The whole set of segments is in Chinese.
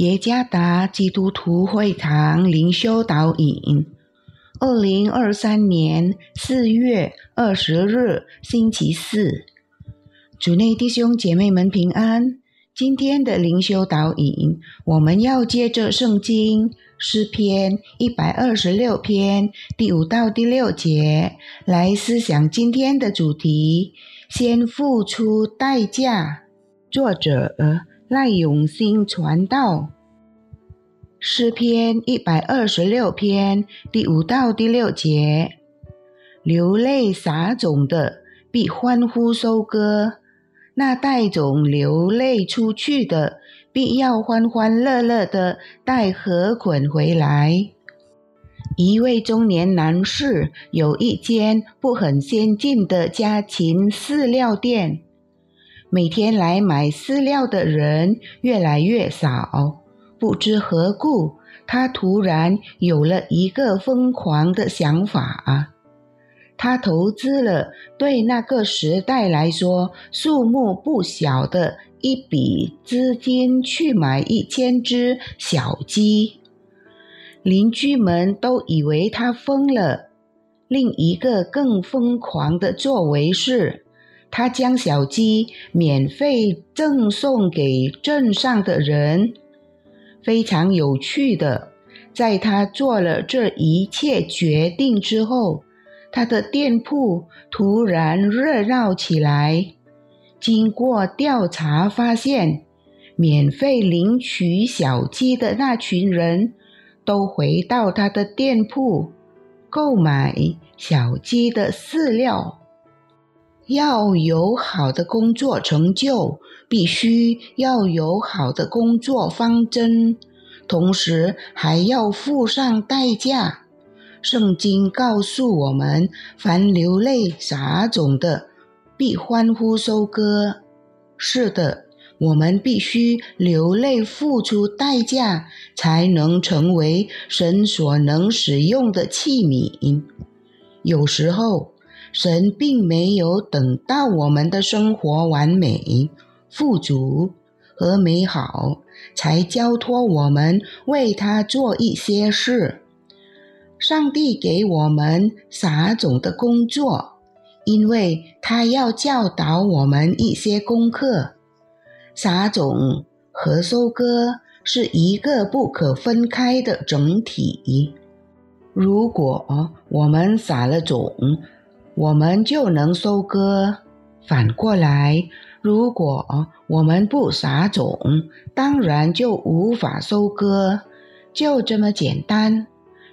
耶加达基督徒会堂灵修导引，二零二三年四月二十日星期四，主内弟兄姐妹们平安。今天的灵修导引，我们要借着圣经诗篇一百二十六篇第五到第六节来思想今天的主题：先付出代价。作者。赖永新传道诗篇一百二十六篇第五到第六节：流泪撒种的必欢呼收割，那带种流泪出去的必要欢欢乐乐的带禾捆回来。一位中年男士有一间不很先进的家禽饲料店。每天来买饲料的人越来越少，不知何故，他突然有了一个疯狂的想法。他投资了对那个时代来说数目不小的一笔资金去买一千只小鸡。邻居们都以为他疯了。另一个更疯狂的作为是。他将小鸡免费赠送给镇上的人。非常有趣的，在他做了这一切决定之后，他的店铺突然热闹起来。经过调查发现，免费领取小鸡的那群人都回到他的店铺购买小鸡的饲料。要有好的工作成就，必须要有好的工作方针，同时还要付上代价。圣经告诉我们：凡流泪撒种的，必欢呼收割。是的，我们必须流泪付出代价，才能成为神所能使用的器皿。有时候。神并没有等到我们的生活完美、富足和美好，才交托我们为他做一些事。上帝给我们撒种的工作，因为他要教导我们一些功课。撒种和收割是一个不可分开的整体。如果我们撒了种，我们就能收割。反过来，如果我们不撒种，当然就无法收割，就这么简单。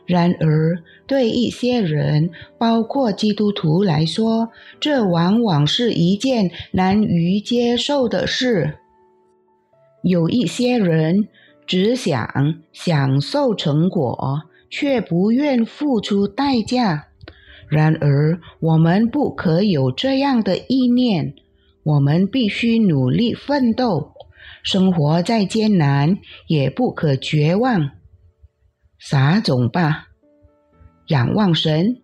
然而，对一些人，包括基督徒来说，这往往是一件难于接受的事。有一些人只想享受成果，却不愿付出代价。然而，我们不可有这样的意念。我们必须努力奋斗，生活再艰难也不可绝望。撒种吧，仰望神，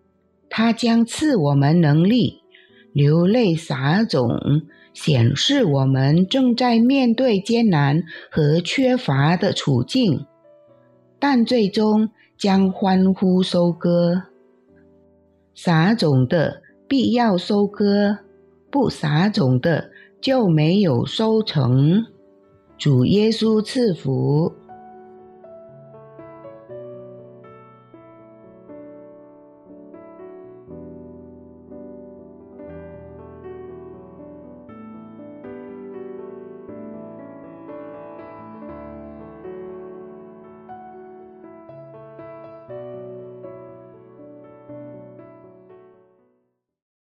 他将赐我们能力。流泪撒种，显示我们正在面对艰难和缺乏的处境，但最终将欢呼收割。撒种的必要收割，不撒种的就没有收成。主耶稣赐福。